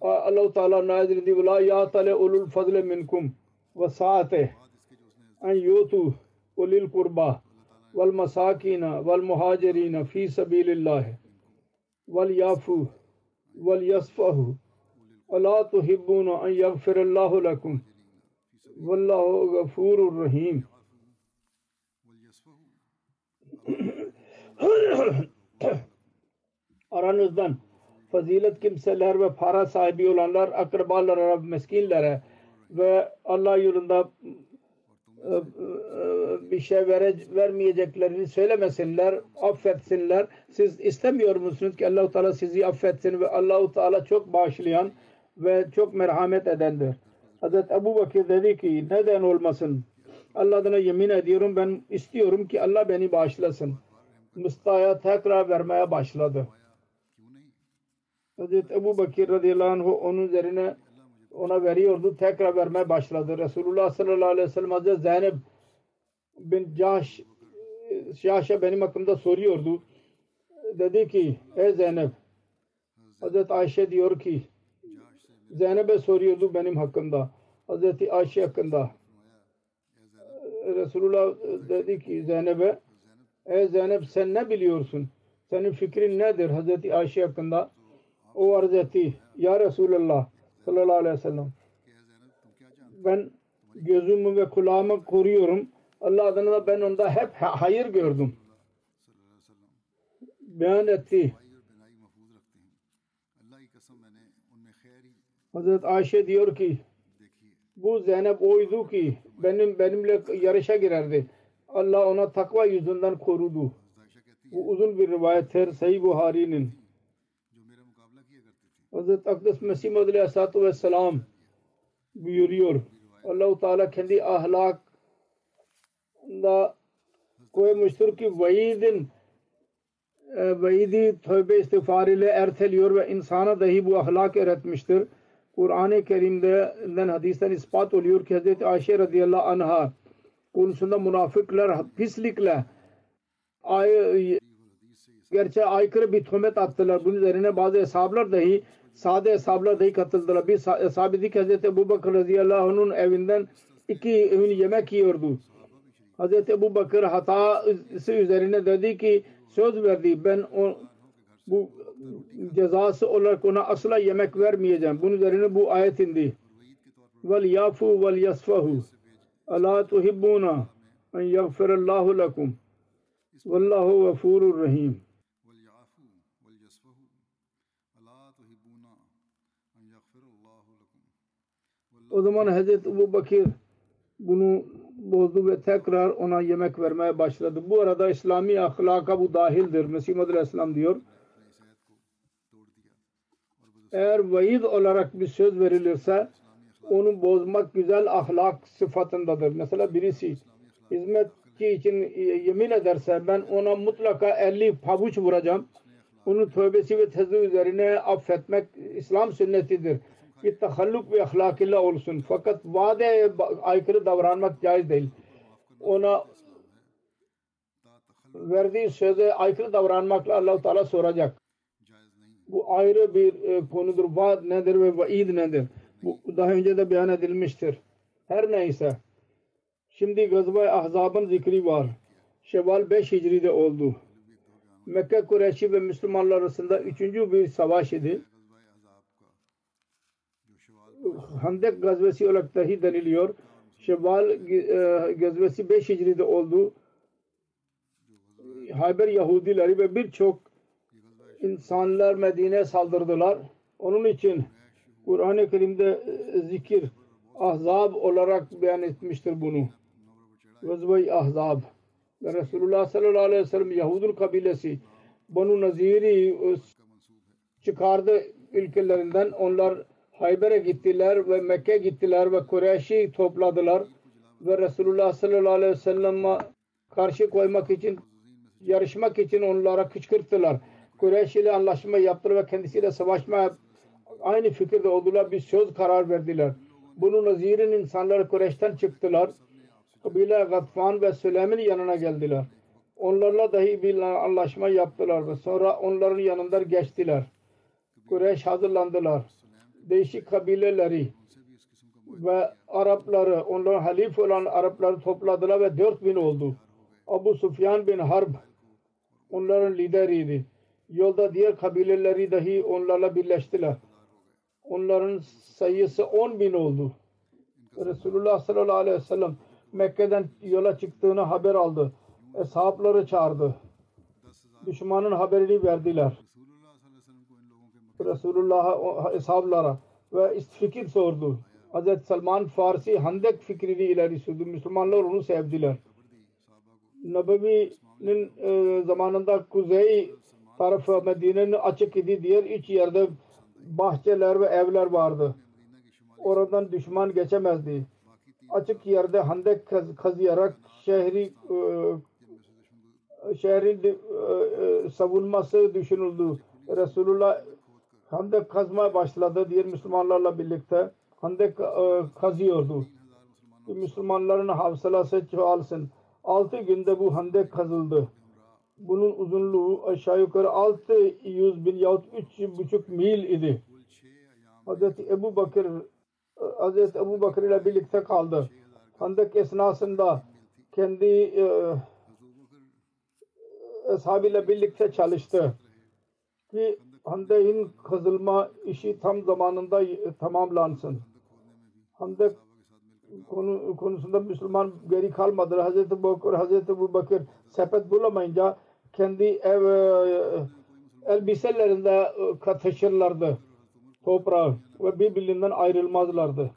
Allah-u Teala nazir dedi. وَلَا يَعْتَلَ اُلُوا الْفَضْلَ مِنْكُمْ وَسَعَتَهِ اَنْ يُوتُوا vel masakina vel muhacirina fi sabilillah vel yafu vel yasfahu. Ala tuhibbuna an yaghfirallahu lakum. Vallahu gafurur rahim. Aranızdan fazilet kimseler ve para sahibi olanlar akrabalar, Arab meskinlere ve Allah yolunda bir şey vere, vermeyeceklerini söylemesinler, affetsinler. Siz istemiyor musunuz ki Allah-u Teala sizi affetsin ve Allah-u Teala çok bağışlayan ve çok merhamet edendir. Hazreti Ebu Bakır dedi ki neden olmasın? Allah adına yemin ediyorum ben istiyorum ki Allah beni bağışlasın. Musta'ya tekrar vermeye başladı. Hazreti Ebu Bakır radıyallahu anh onun üzerine ona veriyordu. Tekrar vermeye başladı. Resulullah sallallahu aleyhi ve sellem Hazreti Zeynep bin Cahş Şaşa benim hakkımda soruyordu. Dedi ki ey Zeynep Hazreti Ayşe diyor ki Zeynep'e soruyordu benim hakkımda. Hazreti Ayşe hakkında. Resulullah dedi ki Zeynep'e Ey Zeynep sen ne biliyorsun? Senin fikrin nedir Hazreti Ayşe hakkında? O arz etti. Ya Resulallah sallallahu aleyhi ve sellem ben gözümü ve kulağımı koruyorum. Allah adına da ben onda hep hayır gördüm. Beyan etti. Hazret Ayşe diyor ki bu Zeynep oydu ki benim benimle yarışa girerdi. Allah ona takva yüzünden korudu. Bu uzun bir rivayettir Sahih Buhari'nin. Hazreti Akdes Mesih Maud Aleyhisselatü Vesselam buyuruyor. Allah-u Teala kendi ahlakında koymuştur ki vaidin e, vaidi tövbe istiğfar ile erteliyor ve insana dahi bu ahlak öğretmiştir. Kur'an-ı Kerim'den hadisten ispat oluyor ki Hz. Ayşe radıyallahu anha konusunda münafıklar pislikle ay, gerçeğe aykırı bir töhmet attılar. Bunun üzerine bazı hesaplar dahi sade hesaplar dahi katıldılar. Bir sa- hesap idi ki Hz. Ebu Bakır radıyallahu anh'ın evinden iki öğün yemek yiyordu. Hz. Ebu Bakır hatası üzerine dedi ki söz verdi ben o, bu cezası olarak ona asla yemek vermeyeceğim. Bunun üzerine bu ayet indi. Vel yafu vel yasfahu. Ala tuhibbuna en yaghfirallahu lekum. Vallahu gafurur rahim. O zaman Hazreti Ebu Bakır bunu bozdu ve tekrar ona yemek vermeye başladı. Bu arada İslami ahlaka bu dahildir. Mesih Muhammed Aleyhisselam diyor. Eğer vaid olarak bir söz verilirse onu bozmak güzel ahlak sıfatındadır. Mesela birisi hizmetçi için yemin ederse ben ona mutlaka 50 pabuç vuracağım. Onun tövbesi ve tezü üzerine affetmek İslam sünnetidir. Bir tahalluk ve ahlakıyla olsun. Fakat vade aykırı davranmak caiz değil. Ona verdiği söze aykırı davranmakla Allah-u Teala soracak. Bu ayrı bir e, konudur. Vaad nedir ve vaid nedir? Bu daha önce de beyan edilmiştir. Her neyse. Şimdi Gazva-i Ahzab'ın zikri var. Şevval 5 Hicri'de oldu. Mekke Kureyşi ve Müslümanlar arasında üçüncü bir savaş idi. Handek gazvesi olarak dahi deniliyor. Şevval e, gazvesi 5 Hicri'de oldu. Hayber Yahudileri ve birçok insanlar Medine'ye saldırdılar. Onun için Kur'an-ı Kerim'de e, zikir ahzab olarak beyan etmiştir bunu. Gazve-i Ahzab. Ve Resulullah sallallahu aleyhi ve sellem Yahudun kabilesi Banu Nazir'i e, çıkardı ülkelerinden. Onlar Hayber'e gittiler ve Mekke gittiler ve Kureyş'i topladılar ve Resulullah sallallahu aleyhi ve sellem'e karşı koymak için yarışmak için onlara kışkırttılar. Kureyş ile anlaşma yaptılar ve kendisiyle savaşma aynı fikirde oldular. Bir söz karar verdiler. Bunu Nazir'in insanları Kureyş'ten çıktılar. Kabile Gatfan ve Süleym'in yanına geldiler. Onlarla dahi bir anlaşma yaptılar ve sonra onların yanından geçtiler. Kureyş hazırlandılar. Değişik kabileleri ve Arapları, onların halif olan Arapları topladılar ve 4000 oldu. Abu Sufyan bin Harb onların lideriydi. Yolda diğer kabileleri dahi onlarla birleştiler. Onların sayısı 10 bin oldu. Resulullah sallallahu aleyhi ve sellem Mekke'den yola çıktığını haber aldı. Eshabları çağırdı. Düşmanın haberini verdiler. Resulullah'a eshablara ve fikir sordu. Hz. Salman Farsi Handek fikrini ileri sürdü. Müslümanlar onu sevdiler. Nebevi'nin e, zamanında kuzey tarafı Medine'nin açık idi. Diğer üç yerde bahçeler ve evler vardı. Oradan düşman geçemezdi. Açık yerde handek kaz, kazıyarak şehri e, şehrin e, e, savunması düşünüldü. Resulullah handek kazmaya başladı diğer Müslümanlarla birlikte. Handek e, kazıyordu. Müslümanların hafsalası çoğalsın. Altı günde bu handek kazıldı. Bunun uzunluğu aşağı yukarı 600 bin yahut 3,5 mil idi. Hazreti Ebu Bakır Hazreti Ebu Bakır ile birlikte kaldı. Handek esnasında kendi e, ashabıyla birlikte çalıştı. Ki Hande'in kazılma işi tam zamanında y- tamamlansın. Hande konu, konusunda Müslüman geri kalmadı. Hazreti Bakır, Hazreti Ebu Bakır sepet bulamayınca kendi ev e, elbiselerinde e, taşırlardı toprağı ve birbirinden ayrılmazlardı.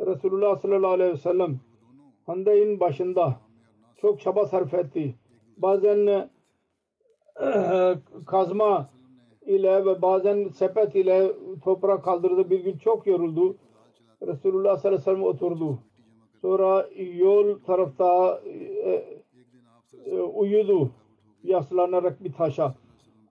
Resulullah sallallahu aleyhi ve sellem Hande'in başında çok çaba sarf etti. Bazen e, kazma ile ve bazen sepet ile toprak kaldırdı. Bir gün çok yoruldu. Resulullah sallallahu aleyhi ve sellem oturdu. Sonra yol tarafta e, e, uyudu yaslanarak bir taşa.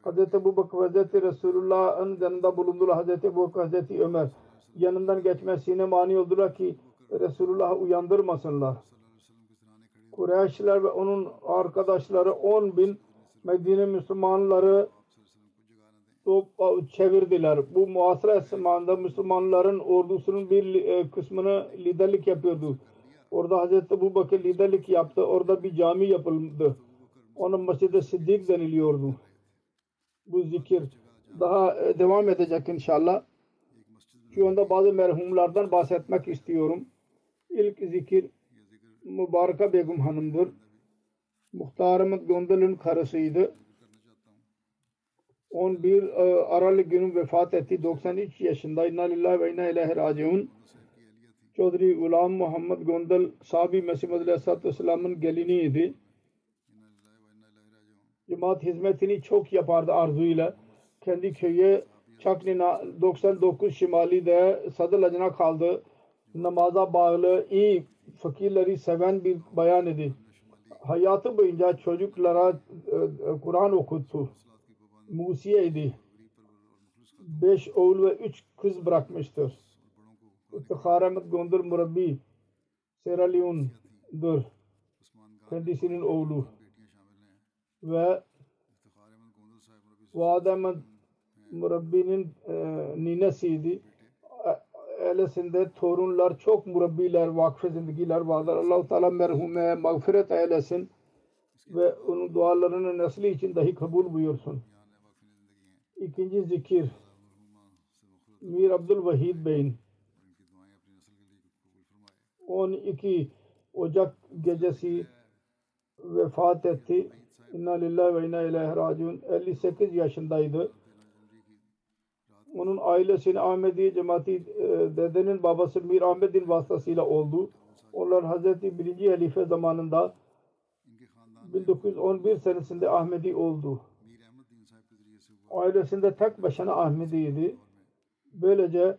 Hazreti Ebu Bakır Hazreti Resulullah'ın yanında bulundular. Hazreti Ebu Bakır Hazreti Ömer yanından geçmesine mani oldular ki Resulullah'ı uyandırmasınlar. Kureyşler ve onun arkadaşları 10 bin Medine Müslümanları çevirdiler. Bu muhasara zamanında Müslümanların ordusunun bir e, kısmını liderlik yapıyordu. Orada Hazreti Ebu Bakır liderlik yaptı. Orada bir cami yapıldı. Ona Mescid-i Siddik deniliyordu. Bu zikir daha e, devam edecek inşallah. Şu anda bazı merhumlardan bahsetmek istiyorum. İlk zikir Mübareka Begum Hanım'dır. Muhtar Ahmet Gondal'ın karısıydı. 11 e, Aralık günü vefat etti. 93 yaşında. İnna lillahi ve inna ilahi raciun. Çodri Gulam Muhammed Gondal Sabi Mesih Aleyhisselatü Vesselam'ın geliniydi. Cemaat hizmetini çok yapardı arzuyla. Kendi köyü Çaknina 99 Şimali'de Sadılacına kaldı. Namaza bağlı, iyi fakirleri seven bir bayan idi. Hayatı boyunca çocuklara e, e, Kur'an okuttu. Musiye idi. Beş oğul ve üç kız bırakmıştır. İftihar Ahmet Gondar Murabbi Sierra Leone'dur. Kendisinin oğlu ve Vaad Ahmet Murabbi'nin e, ninesiydi. Ailesinde torunlar çok murabbiler, vakfe zindigiler vardır. Allah-u Teala merhume mağfiret eylesin ve onun dualarını nesli için dahi kabul buyursun. İkinci zikir Mir Abdülvahid Bey'in 12 Ocak gecesi vefat etti. İnna lillahi ve inna ileyhi raciun. 58 yaşındaydı. Onun ailesinin Ahmedi cemaati e, dedenin babası Mir Ahmed'in vasıtasıyla oldu. Onlar Hazreti 1. Halife zamanında 1911 senesinde Ahmedi oldu. Ailesinde tek başına Ahmedi'ydi. Böylece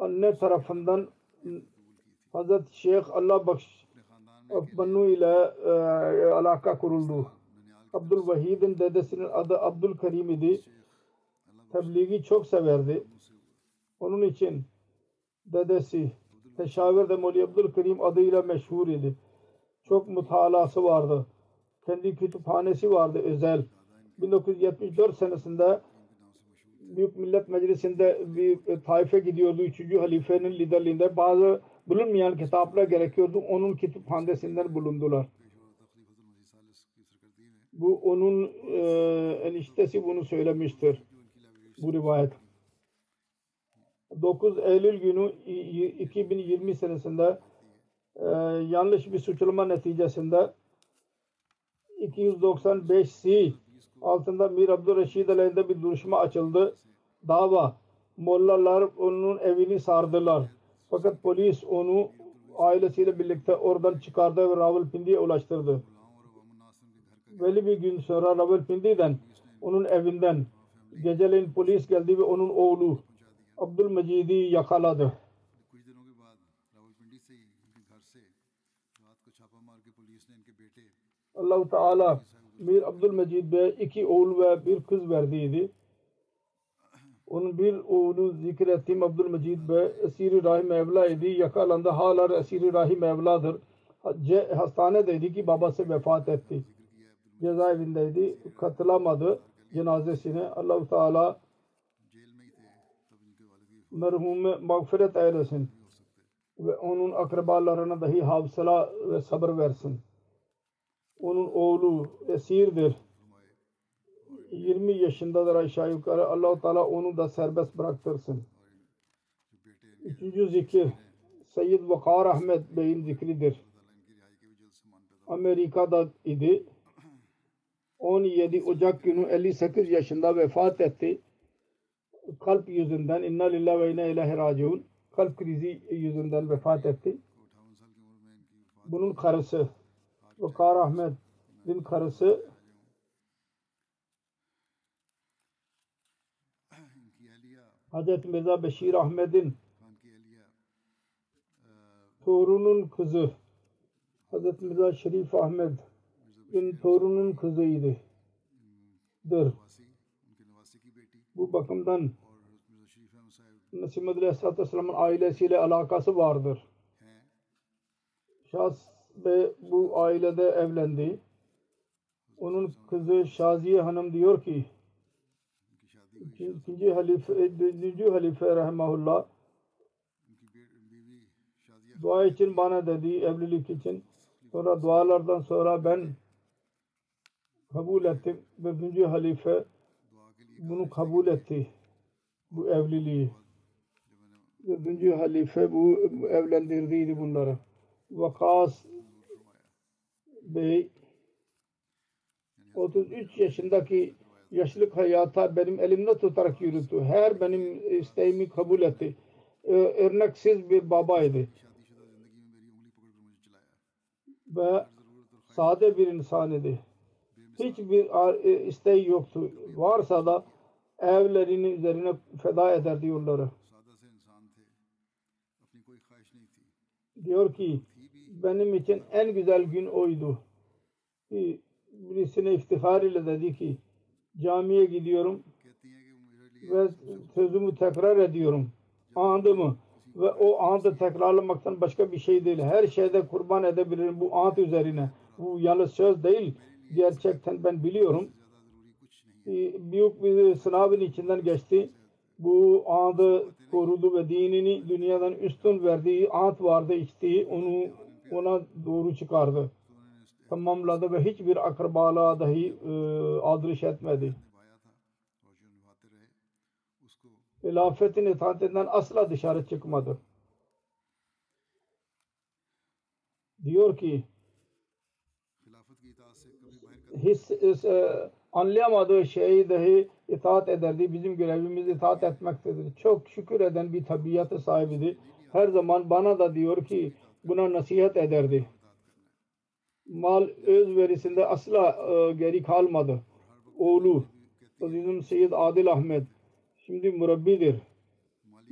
anne tarafından Hazreti Şeyh Allah Bakş Akbanu ile e, alaka kuruldu. Abdülvahid'in dedesinin adı Abdülkerim idi. Tebliği çok severdi. Onun için dedesi Teşavir de Moli Abdülkerim adıyla meşhur idi. Çok mutalası vardı. Kendi kütüphanesi vardı özel. 1974 senesinde Büyük Millet Meclisi'nde bir e, taife gidiyordu. Üçüncü halifenin liderliğinde bazı bulunmayan kitaplar gerekiyordu. Onun kütüphanesinden bulundular. Bu onun e, eniştesi bunu söylemiştir. Bu rivayet. 9 Eylül günü 2020 senesinde e, yanlış bir suçlama neticesinde 295 C altında Mir Abdurreşid aleyhinde bir duruşma açıldı. Dava. Mollalar onun evini sardılar. Fakat polis onu ailesiyle birlikte oradan çıkardı ve Ravalpindi'ye ulaştırdı. Belli bir gün sonra Ravalpindi'den onun evinden geceleyin polis geldi ve onun oğlu Abdülmecid'i yakaladı. Allah-u Teala Mir Abdülmecid Bey iki oğul ve bir kız verdiydi. Onun bir oğlu zikrettiğim Abdülmecid Bey esiri rahim evla idi. Yakalandı. Hala esiri rahim evladır. Hastanedeydi ki babası vefat etti. Cezaevindeydi. Katılamadı cenazesine. Allahu Teala merhumu mağfiret eylesin ve onun akrabalarına dahi havsala ve sabır versin. Onun oğlu esirdir. 20 yaşındadır aşağı yukarı. allah Teala onu da serbest bıraktırsın. Üçüncü zikir Seyyid Vakar Ahmet Bey'in zikridir. Amerika'da idi. 17 Ocak günü 58 yaşında vefat etti. Kalp yüzünden inna lillahi ve inna ilahi raciun kalp krizi yüzünden vefat etti. Bunun karısı Vakar Ahmet'in karısı Hazreti Mirza Beşir Ahmet'in torunun kızı Hazreti Mirza Şerif Ahmet'in torunun kızıydı. Dır. Bu bakımdan Mesih Aleyhisselatü Vesselam'ın ailesiyle alakası vardır. Şahs ve bu ailede evlendi. Onun kızı Şaziye Hanım diyor ki ikinci halife, ikinci halife rahmetullah dua için bana dedi evlilik için. Sonra dualardan sonra ben kabul ettim ve birinci halife bunu kabul etti. Bu evliliği. Ve halife bu evlendirdiydi bunları. Vakas Bey 33 yaşındaki yaşlık hayata benim elimde tutarak yürüttü. Her benim isteğimi kabul etti. Örneksiz bir babaydı. Ve sade bir insan idi. Hiçbir e, isteği yoktu. Varsa da evlerinin üzerine feda eder diyorlar. Diyor ki benim için en güzel gün oydu. Birisine iftihar ile dedi ki camiye gidiyorum ve sözümü tekrar ediyorum. Andımı ve o andı tekrarlamaktan başka bir şey değil. Her şeyde kurban edebilirim bu ant üzerine. Bu yalnız söz değil. Gerçekten ben biliyorum. Büyük bir sınavın içinden geçti. Bu andı korudu ve dinini dünyadan üstün verdiği ant vardı içtiği. Onu ona doğru çıkardı. Tamamladı ve hiçbir akrabalığa dahi e, adrış etmedi. Hilafetin itaatinden asla dışarı çıkmadı. Diyor ki his, his, anlayamadığı şeyi dahi itaat ederdi. Bizim görevimiz itaat etmektedir. Çok şükür eden bir tabiatı sahibidir. Her zaman bana da diyor ki buna nasihat ederdi. Mal özverisinde asla e, geri kalmadı. Oğlu Azizun Seyyid Adil Ahmet şimdi murabbidir.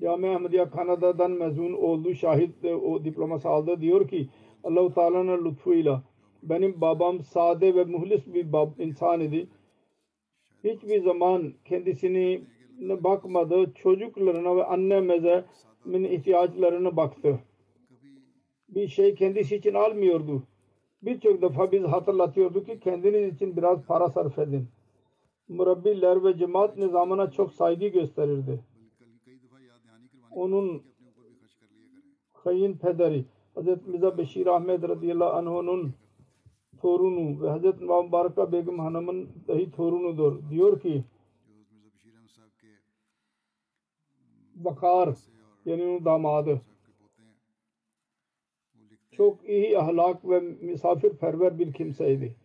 Cami Ahmediye Kanada'dan mezun oldu. Şahit o diploması aldı. Diyor ki Allah-u Teala'nın lütfuyla benim babam sade ve muhlis bir bab, insan idi. Hiçbir zaman kendisine bakmadı. Çocuklarına ve annemize ihtiyaçlarına baktı bir şey kendisi için almıyordu. Birçok defa biz hatırlatıyorduk ki kendiniz için biraz para sarf edin. Murabbiler ve cemaat nizamına çok saygı gösterirdi. Onun kayınpederi Hz. Mirza Beşir Ahmet radıyallahu anh'ın torunu ve Hz. Mubaraka Begüm Hanım'ın dahi torunudur. Diyor ki Bakar yani onun damadı çok iyi ahlak ve misafirperver bir kimseydi.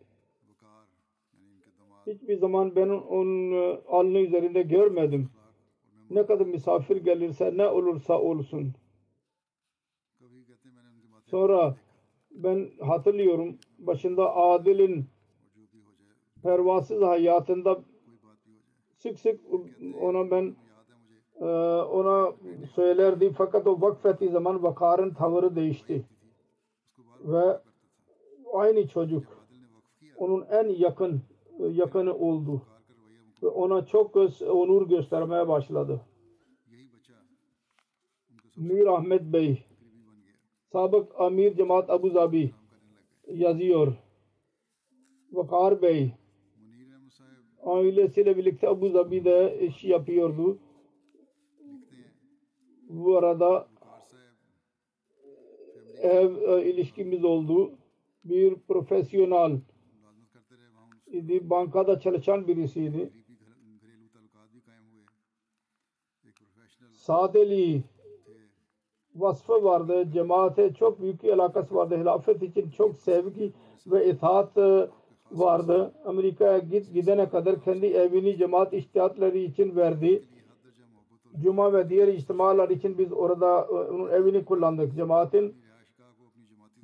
Hiçbir zaman ben onun e, alnı üzerinde görmedim. Ne kadar misafir gelirse ne olursa olsun. Sonra ben hatırlıyorum başında Adil'in pervasız hayatında sık sık ona ben e, ona söylerdi fakat o vakfettiği zaman vakarın tavırı değişti ve aynı çocuk onun en yakın yakını oldu ve ona çok göz, onur göstermeye başladı. Mir Ahmet Bey sabık Amir Cemaat Abu Zabi yazıyor. Vakar Bey ailesiyle birlikte Abu Zabi'de iş yapıyordu. Bu arada ev e, ilişkimiz oldu. Bir profesyonel idi. Bankada çalışan birisiydi. Sadeli vasfı vardı. Cemaate çok büyük bir alakası vardı. Hilafet için çok sevgi ve itaat e, vardı. Amerika'ya git gidene kadar kendi evini cemaat iştihatları için verdi. Cuma ve diğer içtimalar için biz orada e, onun evini kullandık. Cemaatin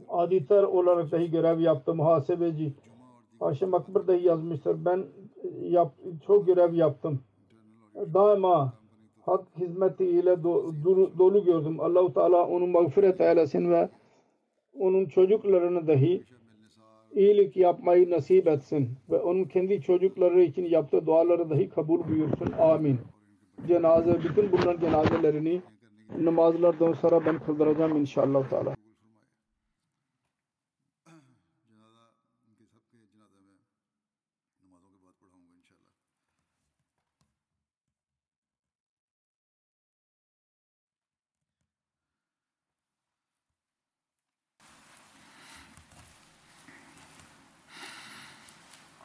aditer olarak dahi görev yaptı. Muhasebeci. Haşim Akbar dahi yazmıştır. Ben e, yap, çok görev yaptım. Daima hak hizmetiyle do- dolu gördüm. Allahu Teala onu mağfiret eylesin ve onun çocuklarını dahi iyilik yapmayı nasip etsin ve onun kendi çocukları için yaptığı duaları dahi kabul buyursun. Amin. Cenaze, bütün bunların cenazelerini namazlardan sonra ben kıldıracağım inşallah. Teala.